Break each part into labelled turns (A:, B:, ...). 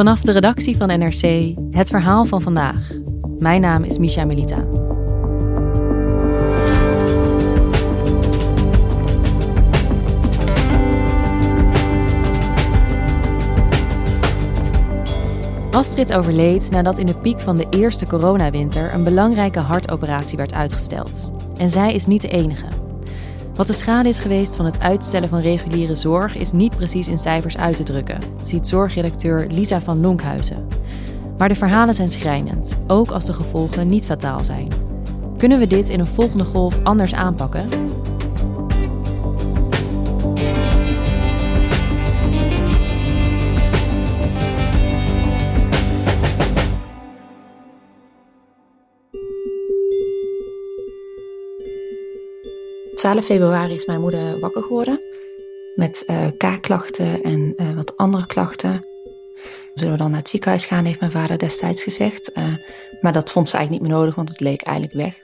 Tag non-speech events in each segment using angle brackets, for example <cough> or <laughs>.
A: Vanaf de redactie van NRC het verhaal van vandaag. Mijn naam is Misha Melita. Astrid overleed nadat in de piek van de eerste coronawinter een belangrijke hartoperatie werd uitgesteld. En zij is niet de enige. Wat de schade is geweest van het uitstellen van reguliere zorg is niet precies in cijfers uit te drukken, ziet zorgredacteur Lisa van Lonkhuizen. Maar de verhalen zijn schrijnend, ook als de gevolgen niet fataal zijn. Kunnen we dit in een volgende golf anders aanpakken?
B: 12 februari is mijn moeder wakker geworden. Met uh, kaakklachten en uh, wat andere klachten. Zullen we dan naar het ziekenhuis gaan, heeft mijn vader destijds gezegd. Uh, maar dat vond ze eigenlijk niet meer nodig, want het leek eigenlijk weg.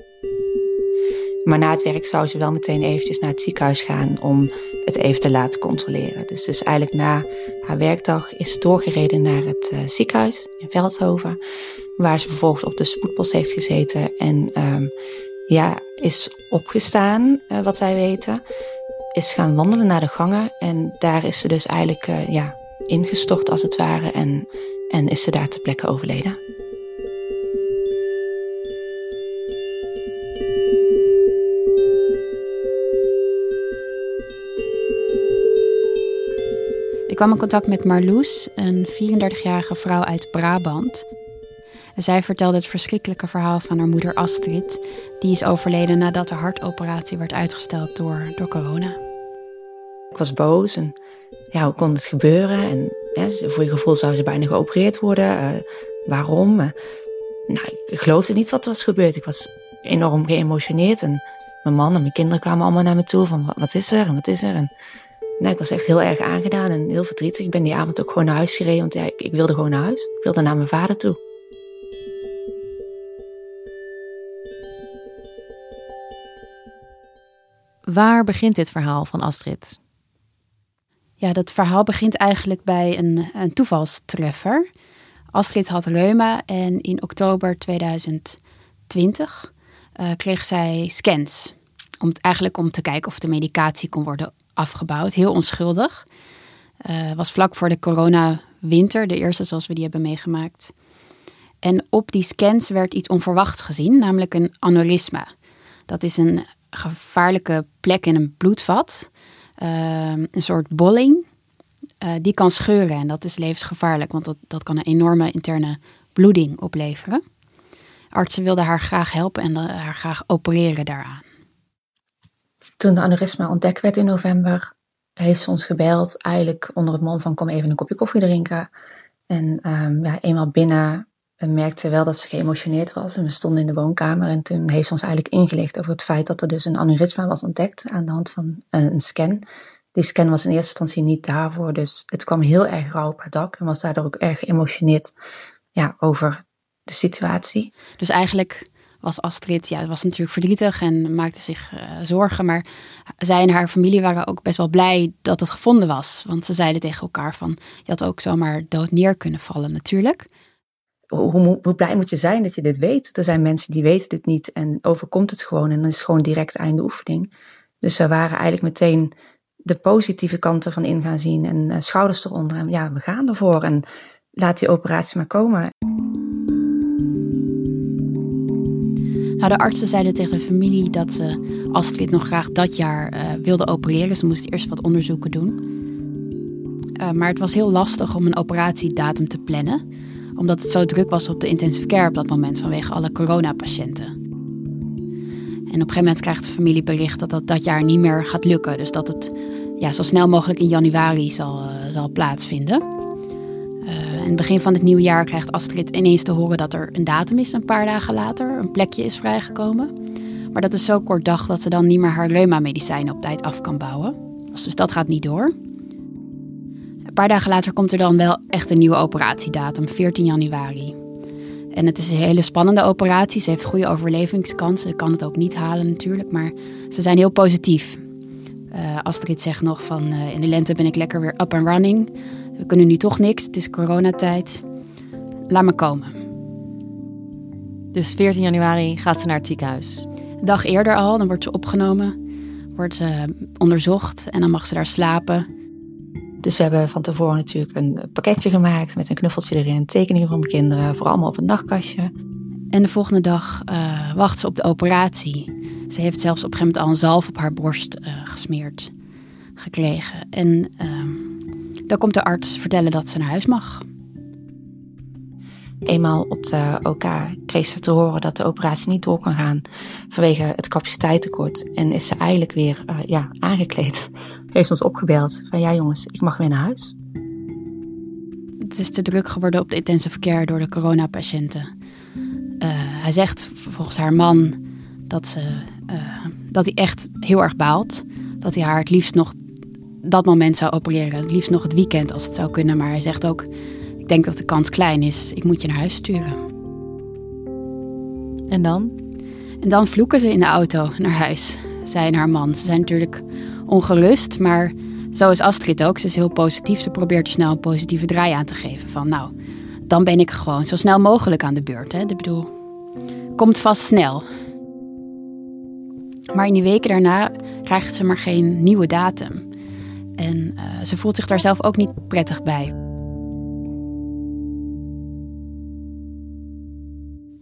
B: Maar na het werk zou ze wel meteen eventjes naar het ziekenhuis gaan om het even te laten controleren. Dus, dus eigenlijk na haar werkdag is ze doorgereden naar het ziekenhuis in Veldhoven. Waar ze vervolgens op de spoedpost heeft gezeten. En ehm, ja, is opgestaan, uh, wat wij weten. Is gaan wandelen naar de gangen. En daar is ze dus eigenlijk uh, ja, ingestort als het ware. En, en is ze daar ter plekke overleden.
C: Ik kwam in contact met Marloes, een 34-jarige vrouw uit Brabant. Zij vertelde het verschrikkelijke verhaal van haar moeder Astrid. Die is overleden nadat de hartoperatie werd uitgesteld door, door corona.
B: Ik was boos en ja, hoe kon het gebeuren? En ja, voor je gevoel zou ze bijna geopereerd worden. Uh, waarom? Uh, nou, ik geloofde niet wat er was gebeurd. Ik was enorm geëmotioneerd en mijn man en mijn kinderen kwamen allemaal naar me toe van wat is er en wat is er? En nou, ik was echt heel erg aangedaan en heel verdrietig. Ik ben die avond ook gewoon naar huis gereden, want ja, ik, ik wilde gewoon naar huis. Ik wilde naar mijn vader toe.
A: Waar begint dit verhaal van Astrid?
C: Ja, dat verhaal begint eigenlijk bij een, een toevalstreffer. Astrid had reuma en in oktober 2020 uh, eh, kreeg zij scans. Om, eigenlijk om te kijken of de medicatie kon worden afgebouwd. Heel onschuldig. Uh, was vlak voor de coronawinter, de eerste zoals we die hebben meegemaakt. En op die scans werd iets onverwachts gezien, namelijk een aneurysma. Dat is een gevaarlijke plek in een bloedvat. Uh, een soort bolling. Uh, die kan scheuren en dat is levensgevaarlijk, want dat, dat kan een enorme interne bloeding opleveren. Artsen wilden haar graag helpen en haar graag opereren daaraan.
B: Toen de aneurysma ontdekt werd in november, heeft ze ons gebeld, eigenlijk onder het mom van kom even een kopje koffie drinken. En um, ja, eenmaal binnen we merkte wel dat ze geëmotioneerd was. En we stonden in de woonkamer en toen heeft ze ons eigenlijk ingelicht over het feit dat er dus een aneurysma was ontdekt aan de hand van een scan. Die scan was in eerste instantie niet daarvoor, dus het kwam heel erg rauw op haar dak en was daardoor ook erg geëmotioneerd ja, over de situatie.
C: Dus eigenlijk was Astrid, ja, was natuurlijk verdrietig en maakte zich uh, zorgen. Maar zij en haar familie waren ook best wel blij dat het gevonden was. Want ze zeiden tegen elkaar van, je had ook zomaar dood neer kunnen vallen natuurlijk
B: hoe, hoe, blij moet je zijn dat je dit weet? Er zijn mensen die weten dit niet en overkomt het gewoon en dan is het gewoon direct einde oefening. Dus we waren eigenlijk meteen de positieve kanten van in gaan zien en uh, schouders eronder. En ja, we gaan ervoor en laat die operatie maar komen.
C: Nou, de artsen zeiden tegen de familie dat ze Astrid nog graag dat jaar uh, wilde opereren. Ze moesten eerst wat onderzoeken doen. Uh, maar het was heel lastig om een operatiedatum te plannen, omdat het zo druk was op de intensive care op dat moment vanwege alle coronapatiënten. En op een gegeven moment krijgt de familie bericht dat dat dat jaar niet meer gaat lukken. Dus dat het ja, zo snel mogelijk in januari zal, uh, zal plaatsvinden. in het begin van het nieuwe jaar krijgt Astrid ineens te horen dat er een datum is een paar dagen later. Een plekje is vrijgekomen. Maar dat is zo kort dag dat ze dan niet meer haar reuma-medicijnen op tijd af kan bouwen. Dus dat gaat niet door. Een paar dagen later komt er dan wel echt een nieuwe operatiedatum, 14 januari. En het is een hele spannende operatie. Ze heeft goede overlevingskansen. Ze kan het ook niet halen natuurlijk, maar ze zijn heel positief. Uh, Astrid zegt nog van uh, in de lente ben ik lekker weer up and running. We kunnen nu toch niks, het is coronatijd. Laat me komen.
A: Dus 14 januari gaat ze naar het ziekenhuis.
C: Een dag eerder al, dan wordt ze opgenomen, wordt ze onderzocht en dan mag ze daar slapen.
B: Dus we hebben van tevoren natuurlijk een pakketje gemaakt met een knuffeltje erin, tekeningen van mijn kinderen, voor allemaal op een nachtkastje.
C: En de volgende dag uh, wacht ze op de operatie. Ze heeft zelfs op een gegeven moment al een zalf op haar borst uh, gesmeerd gekregen. En uh, dan komt de arts vertellen dat ze naar huis mag.
B: Eenmaal op de OK kreeg ze te horen dat de operatie niet door kan gaan vanwege het capaciteitstekort. En is ze eigenlijk weer uh, ja, aangekleed. <laughs> Heeft ons opgebeld van ja jongens, ik mag weer naar huis.
C: Het is te druk geworden op de intensive care door de coronapatiënten. Uh, hij zegt volgens haar man dat, ze, uh, dat hij echt heel erg baalt. Dat hij haar het liefst nog dat moment zou opereren. Het liefst nog het weekend als het zou kunnen. Maar hij zegt ook, ik denk dat de kans klein is. Ik moet je naar huis sturen.
A: En dan?
C: En dan vloeken ze in de auto naar huis. Zij en haar man. Ze zijn natuurlijk ongerust, maar zo is Astrid ook. Ze is heel positief. Ze probeert er snel een positieve draai aan te geven. Van nou, dan ben ik gewoon zo snel mogelijk aan de beurt. Hè? Ik bedoel, komt vast snel. Maar in die weken daarna krijgt ze maar geen nieuwe datum. En uh, ze voelt zich daar zelf ook niet prettig bij.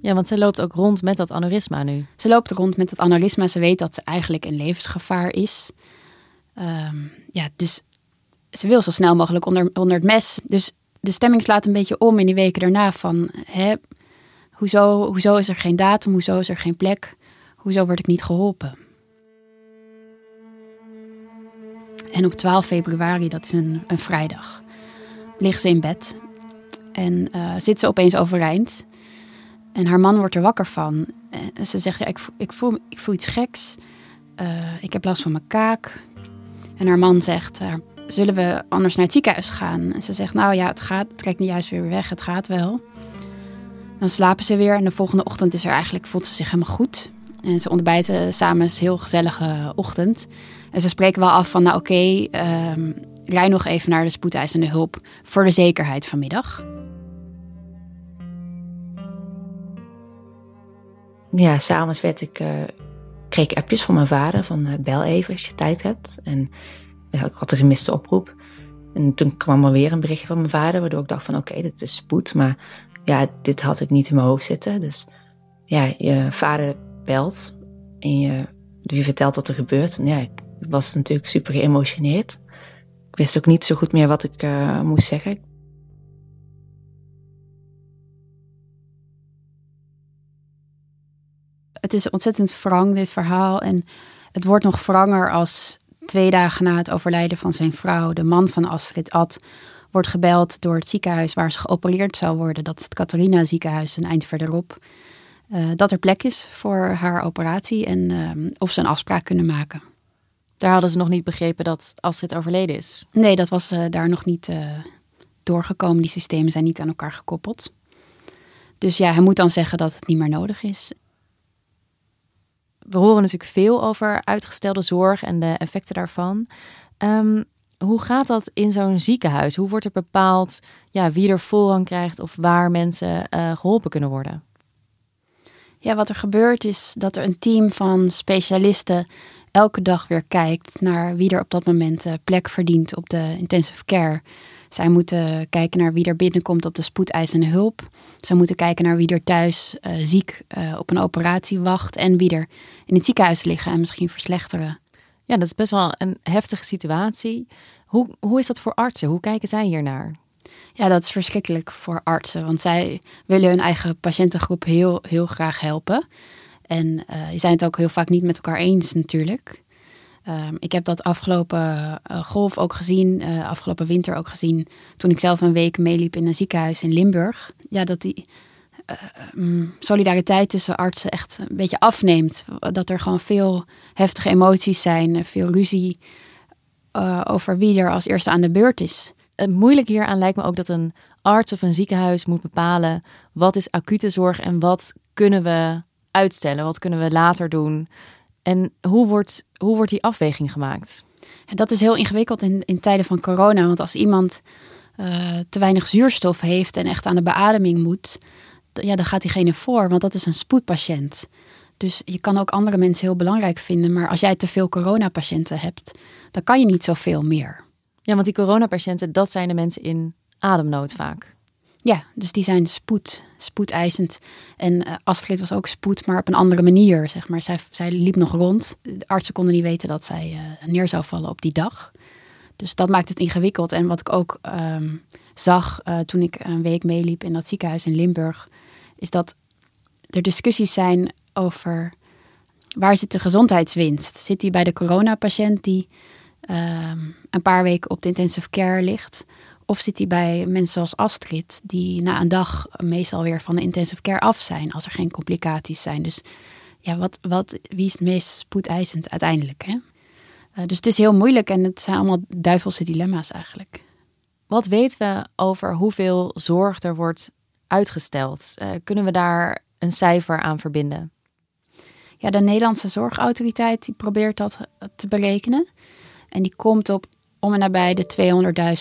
A: Ja, want ze loopt ook rond met dat aneurysma nu.
C: Ze loopt rond met dat aneurysma. Ze weet dat ze eigenlijk in levensgevaar is. Um, ja, dus ze wil zo snel mogelijk onder, onder het mes. Dus de stemming slaat een beetje om in die weken daarna van... Hè, hoezo, hoezo is er geen datum? Hoezo is er geen plek? Hoezo word ik niet geholpen? En op 12 februari, dat is een, een vrijdag, ligt ze in bed. En uh, zit ze opeens overeind. En haar man wordt er wakker van. En ze zegt, ik, ik, voel, ik voel iets geks. Uh, ik heb last van mijn kaak. En haar man zegt, uh, zullen we anders naar het ziekenhuis gaan? En ze zegt, nou ja, het gaat. Het trekt niet juist weer weg. Het gaat wel. Dan slapen ze weer. En de volgende ochtend is er eigenlijk, voelt ze zich helemaal goed. En ze ontbijten samen. een heel gezellige ochtend. En ze spreken wel af van, nou oké, okay, uh, rij nog even naar de spoedeisende hulp voor de zekerheid vanmiddag.
B: Ja, s'avonds werd ik, uh, kreeg ik appjes van mijn vader van uh, bel even als je tijd hebt. En ja, ik had een gemiste oproep. En toen kwam er weer een berichtje van mijn vader, waardoor ik dacht van oké, okay, dit is spoed. Maar ja, dit had ik niet in mijn hoofd zitten. Dus ja, je vader belt en je, vertelt wat er gebeurt. En ja, ik was natuurlijk super geëmotioneerd. Ik wist ook niet zo goed meer wat ik uh, moest zeggen.
C: Het is ontzettend wrang, dit verhaal. En het wordt nog wranger als twee dagen na het overlijden van zijn vrouw, de man van Astrid Ad, wordt gebeld door het ziekenhuis waar ze geopereerd zou worden. Dat is het Catharina ziekenhuis, een eind verderop. Uh, dat er plek is voor haar operatie en uh, of ze een afspraak kunnen maken.
A: Daar hadden ze nog niet begrepen dat Astrid overleden is.
C: Nee, dat was uh, daar nog niet doorgekomen. Die systemen zijn niet aan elkaar gekoppeld. Dus ja, hij moet dan zeggen dat het niet meer nodig is.
A: We horen natuurlijk veel over uitgestelde zorg en de effecten daarvan. Um, hoe gaat dat in zo'n ziekenhuis? Hoe wordt er bepaald ja, wie er voorrang krijgt of waar mensen uh, geholpen kunnen worden?
C: Ja, wat er gebeurt is dat er een team van specialisten elke dag weer kijkt naar wie er op dat moment plek verdient op de intensive care. Zij moeten kijken naar wie er binnenkomt op de spoedeisende hulp. Zij moeten kijken naar wie er thuis uh, ziek uh, op een operatie wacht. En wie er in het ziekenhuis liggen en misschien verslechteren.
A: Ja, dat is best wel een heftige situatie. Hoe, hoe is dat voor artsen? Hoe kijken zij hiernaar?
C: Ja, dat is verschrikkelijk voor artsen. Want zij willen hun eigen patiëntengroep heel, heel graag helpen. En uh, je zijn het ook heel vaak niet met elkaar eens natuurlijk. Um, ik heb dat afgelopen uh, golf ook gezien, uh, afgelopen winter ook gezien, toen ik zelf een week meeliep in een ziekenhuis in Limburg. Ja, dat die um, solidariteit tussen artsen echt een beetje afneemt. Dat er gewoon veel heftige emoties zijn, veel ruzie over wie er als eerste aan de beurt is.
A: Het moeilijk hieraan lijkt me ook dat een arts of een ziekenhuis moet bepalen wat is acute zorg en wat kunnen we uitstellen, wat kunnen we later doen. En hoe wordt, hoe wordt die afweging gemaakt?
C: Dat is heel ingewikkeld in, in tijden van corona. Want als iemand uh, te weinig zuurstof heeft en echt aan de beademing moet, ja, dan gaat diegene voor, want dat is een spoedpatiënt. Dus je kan ook andere mensen heel belangrijk vinden. Maar als jij te veel coronapatiënten hebt, dan kan je niet zoveel meer.
A: Ja, want die coronapatiënten, dat zijn de mensen in ademnood vaak.
C: Ja, dus die zijn spoed, spoedeisend. En uh, Astrid was ook spoed, maar op een andere manier, zeg maar. Zij, zij liep nog rond. De artsen konden niet weten dat zij uh, neer zou vallen op die dag. Dus dat maakt het ingewikkeld. En wat ik ook um, zag uh, toen ik een week meeliep in dat ziekenhuis in Limburg, is dat er discussies zijn over waar zit de gezondheidswinst? Zit die bij de coronapatiënt die um, een paar weken op de intensive care ligt? Of zit hij bij mensen zoals Astrid, die na een dag meestal weer van de intensive care af zijn als er geen complicaties zijn. Dus ja, wat, wat, wie is het meest spoedeisend uiteindelijk? Hè? Uh, dus het is heel moeilijk en het zijn allemaal duivelse dilemma's eigenlijk.
A: Wat weten we over hoeveel zorg er wordt uitgesteld? Uh, kunnen we daar een cijfer aan verbinden?
C: Ja, de Nederlandse Zorgautoriteit die probeert dat te berekenen. En die komt op om en nabij de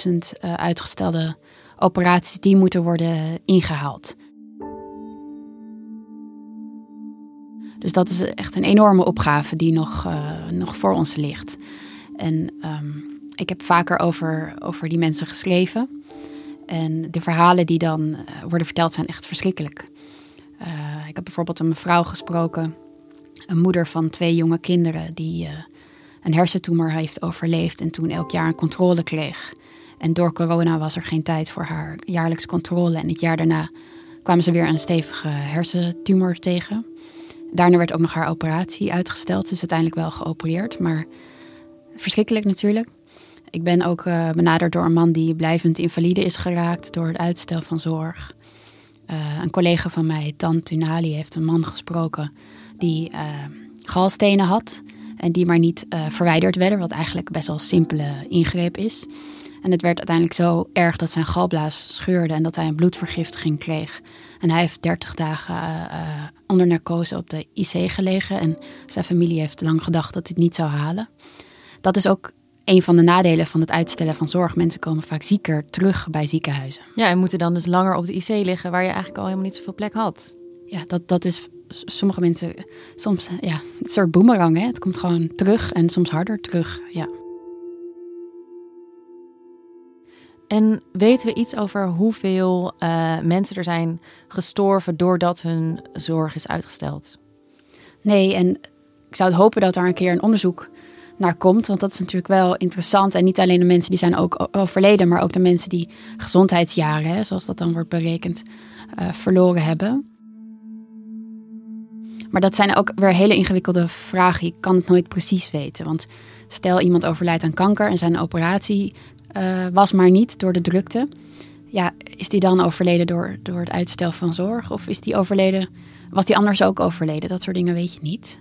C: 200.000 uh, uitgestelde operaties die moeten worden ingehaald. Dus dat is echt een enorme opgave die nog, uh, nog voor ons ligt. En um, ik heb vaker over, over die mensen geschreven. En de verhalen die dan uh, worden verteld zijn echt verschrikkelijk. Ik heb bijvoorbeeld een mevrouw gesproken, een moeder van twee jonge kinderen, die een hersentumor heeft overleefd en toen elk jaar een controle kreeg. En door corona was er geen tijd voor haar jaarlijks controle. En het jaar daarna kwamen ze weer een stevige hersentumor tegen. Daarna werd ook nog haar operatie uitgesteld. Is uiteindelijk wel geopereerd, maar verschrikkelijk natuurlijk. Ik ben ook uh, benaderd door een man die blijvend invalide is geraakt door het uitstel van zorg. Uh, een collega van mij, Tan Tunali, heeft een man gesproken die uh, galstenen had. En die maar niet uh, verwijderd werden, wat eigenlijk best wel een simpele ingreep is. En het werd uiteindelijk zo erg dat zijn galblaas scheurde en dat hij een bloedvergiftiging kreeg. En hij heeft 30 dagen uh, onder narcose op de IC gelegen. En zijn familie heeft lang gedacht dat hij het niet zou halen. Dat is ook een van de nadelen van het uitstellen van zorg. Mensen komen vaak zieker terug bij ziekenhuizen.
A: Ja, en moeten dan dus langer op de IC liggen waar je eigenlijk al helemaal niet zoveel plek had.
C: Ja, dat, dat is sommige mensen, soms, ja, het is een soort boemerang. Hè? Het komt gewoon terug en soms harder terug. Ja.
A: En weten we iets over hoeveel uh, mensen er zijn gestorven doordat hun zorg is uitgesteld?
C: Nee, en ik zou het hopen dat daar een keer een onderzoek naar komt. Want dat is natuurlijk wel interessant. En niet alleen de mensen die zijn ook overleden, maar ook de mensen die gezondheidsjaren, hè, zoals dat dan wordt berekend, uh, verloren hebben. Maar dat zijn ook weer hele ingewikkelde vragen. Je kan het nooit precies weten. Want stel iemand overlijdt aan kanker en zijn operatie uh, was maar niet door de drukte. Ja, is die dan overleden door, door het uitstel van zorg? Of is die overleden, was die anders ook overleden? Dat soort dingen weet je niet.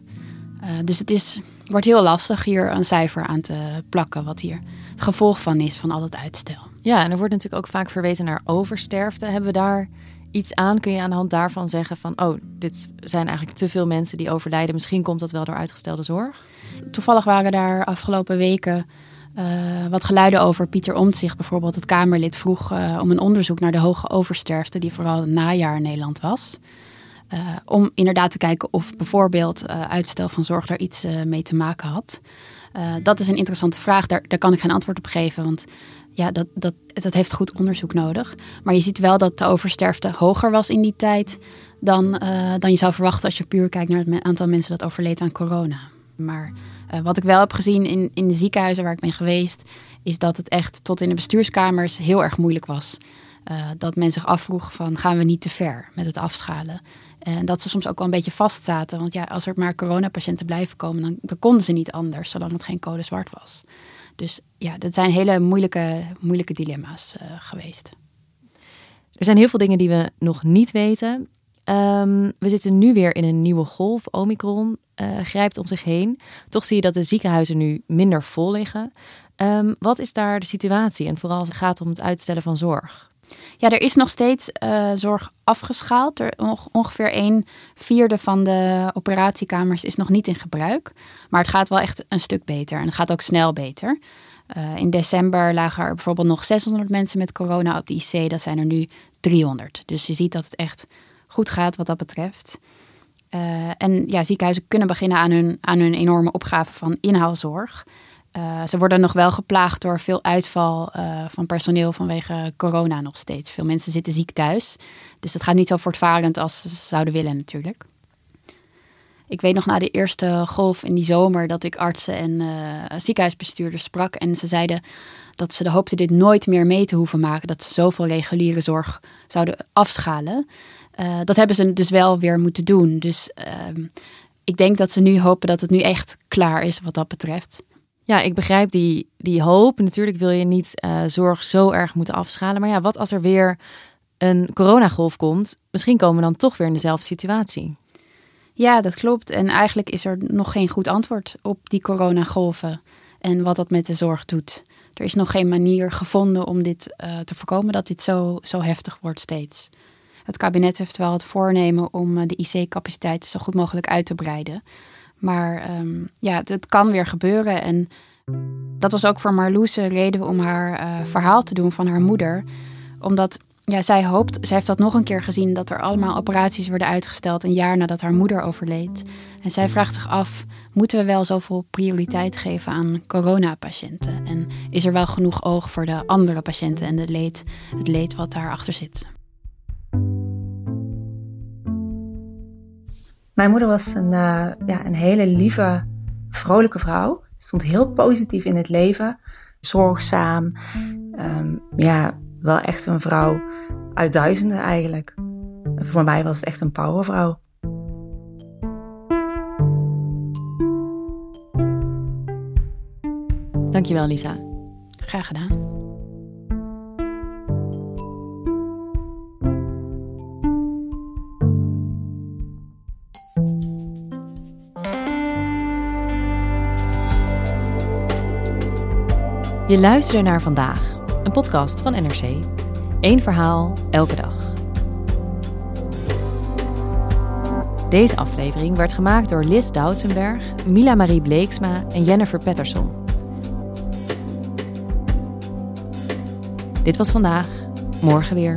C: Uh, dus het is, wordt heel lastig hier een cijfer aan te plakken, wat hier het gevolg van is van al het uitstel.
A: Ja, en er wordt natuurlijk ook vaak verwezen naar oversterfte. Hebben we daar iets aan? Kun je aan de hand daarvan zeggen van, oh, dit zijn eigenlijk te veel mensen die overlijden. Misschien komt dat wel door uitgestelde zorg?
C: Toevallig waren daar afgelopen weken uh, wat geluiden over. Pieter Omtzigt bijvoorbeeld, het Kamerlid, vroeg uh, om een onderzoek naar de hoge oversterfte, die vooral het najaar in Nederland was. Uh, om inderdaad te kijken of bijvoorbeeld uitstel van zorg daar iets mee te maken had. dat is een interessante vraag, daar, daar kan ik geen antwoord op geven, want ja, dat, dat, dat heeft goed onderzoek nodig. Maar je ziet wel dat de oversterfte hoger was in die tijd dan, uh, dan je zou verwachten als je puur kijkt naar het aantal mensen dat overleed aan corona. Maar uh, wat ik wel heb gezien in, in de ziekenhuizen waar ik ben geweest, is dat het echt tot in de bestuurskamers heel erg moeilijk was. Uh, dat men zich afvroeg van gaan we niet te ver met het afschalen. En dat ze soms ook wel een beetje vastzaten. Want ja, als er maar coronapatiënten blijven komen, dan, dan konden ze niet anders, zolang het geen code zwart was. Dus ja, dat zijn hele moeilijke, moeilijke dilemma's uh, geweest.
A: Er zijn heel veel dingen die we nog niet weten. Um, we zitten nu weer in een nieuwe golf. Omicron uh, grijpt om zich heen. Toch zie je dat de ziekenhuizen nu minder vol liggen. Um, wat is daar de situatie? En vooral als het gaat om het uitstellen van zorg.
C: Ja, er is nog steeds uh, zorg afgeschaald. Er, ongeveer een vierde van de operatiekamers is nog niet in gebruik. Maar het gaat wel echt een stuk beter. En het gaat ook snel beter. Uh, in december lagen er bijvoorbeeld nog 600 mensen met corona op de IC. Dat zijn er nu 300. Dus je ziet dat het echt goed gaat wat dat betreft. Uh, en ja, ziekenhuizen kunnen beginnen aan hun, aan hun enorme opgave van inhaalzorg. Uh, ze worden nog wel geplaagd door veel uitval uh, van personeel vanwege corona nog steeds. Veel mensen zitten ziek thuis. Dus dat gaat niet zo voortvarend als ze zouden willen natuurlijk. Ik weet nog na de eerste golf in die zomer dat ik artsen en uh, ziekenhuisbestuurders sprak. En ze zeiden dat ze hoopten dit nooit meer mee te hoeven maken. Dat ze zoveel reguliere zorg zouden afschalen. dat hebben ze dus wel weer moeten doen. Dus ehm, ik denk dat ze nu hopen dat het nu echt klaar is wat dat betreft.
A: Ja, ik begrijp die, die hoop. Natuurlijk wil je niet uh, zorg zo erg moeten afschalen. Maar ja, wat als er weer een coronagolf komt? Misschien komen we dan toch weer in dezelfde situatie.
C: Ja, dat klopt. En eigenlijk is er nog geen goed antwoord op die coronagolven en wat dat met de zorg doet. Er is nog geen manier gevonden om dit uh, te voorkomen dat dit zo, zo heftig wordt steeds. Het kabinet heeft wel het voornemen om uh, de IC-capaciteit zo goed mogelijk uit te breiden. Maar um, ja, het kan weer gebeuren. En dat was ook voor Marloes reden om haar uh, verhaal te doen van haar moeder. Omdat ja, zij hoopt, zij heeft dat nog een keer gezien, dat er allemaal operaties worden uitgesteld een jaar nadat haar moeder overleed. En zij vraagt zich af, moeten we wel zoveel prioriteit geven aan coronapatiënten? En is er wel genoeg oog voor de andere patiënten en de leed, het leed wat daarachter zit?
B: Mijn moeder was een, uh, ja, een hele lieve, vrolijke vrouw. Stond heel positief in het leven. Zorgzaam. Um, ja, wel echt een vrouw uit duizenden eigenlijk. Voor mij was het echt een powervrouw.
A: Dankjewel, Lisa.
C: Graag gedaan.
A: Je luisterde naar vandaag, een podcast van NRC. Eén verhaal, elke dag. Deze aflevering werd gemaakt door Liz Doutsenberg, Mila Marie Bleeksma en Jennifer Patterson. Dit was vandaag, morgen weer.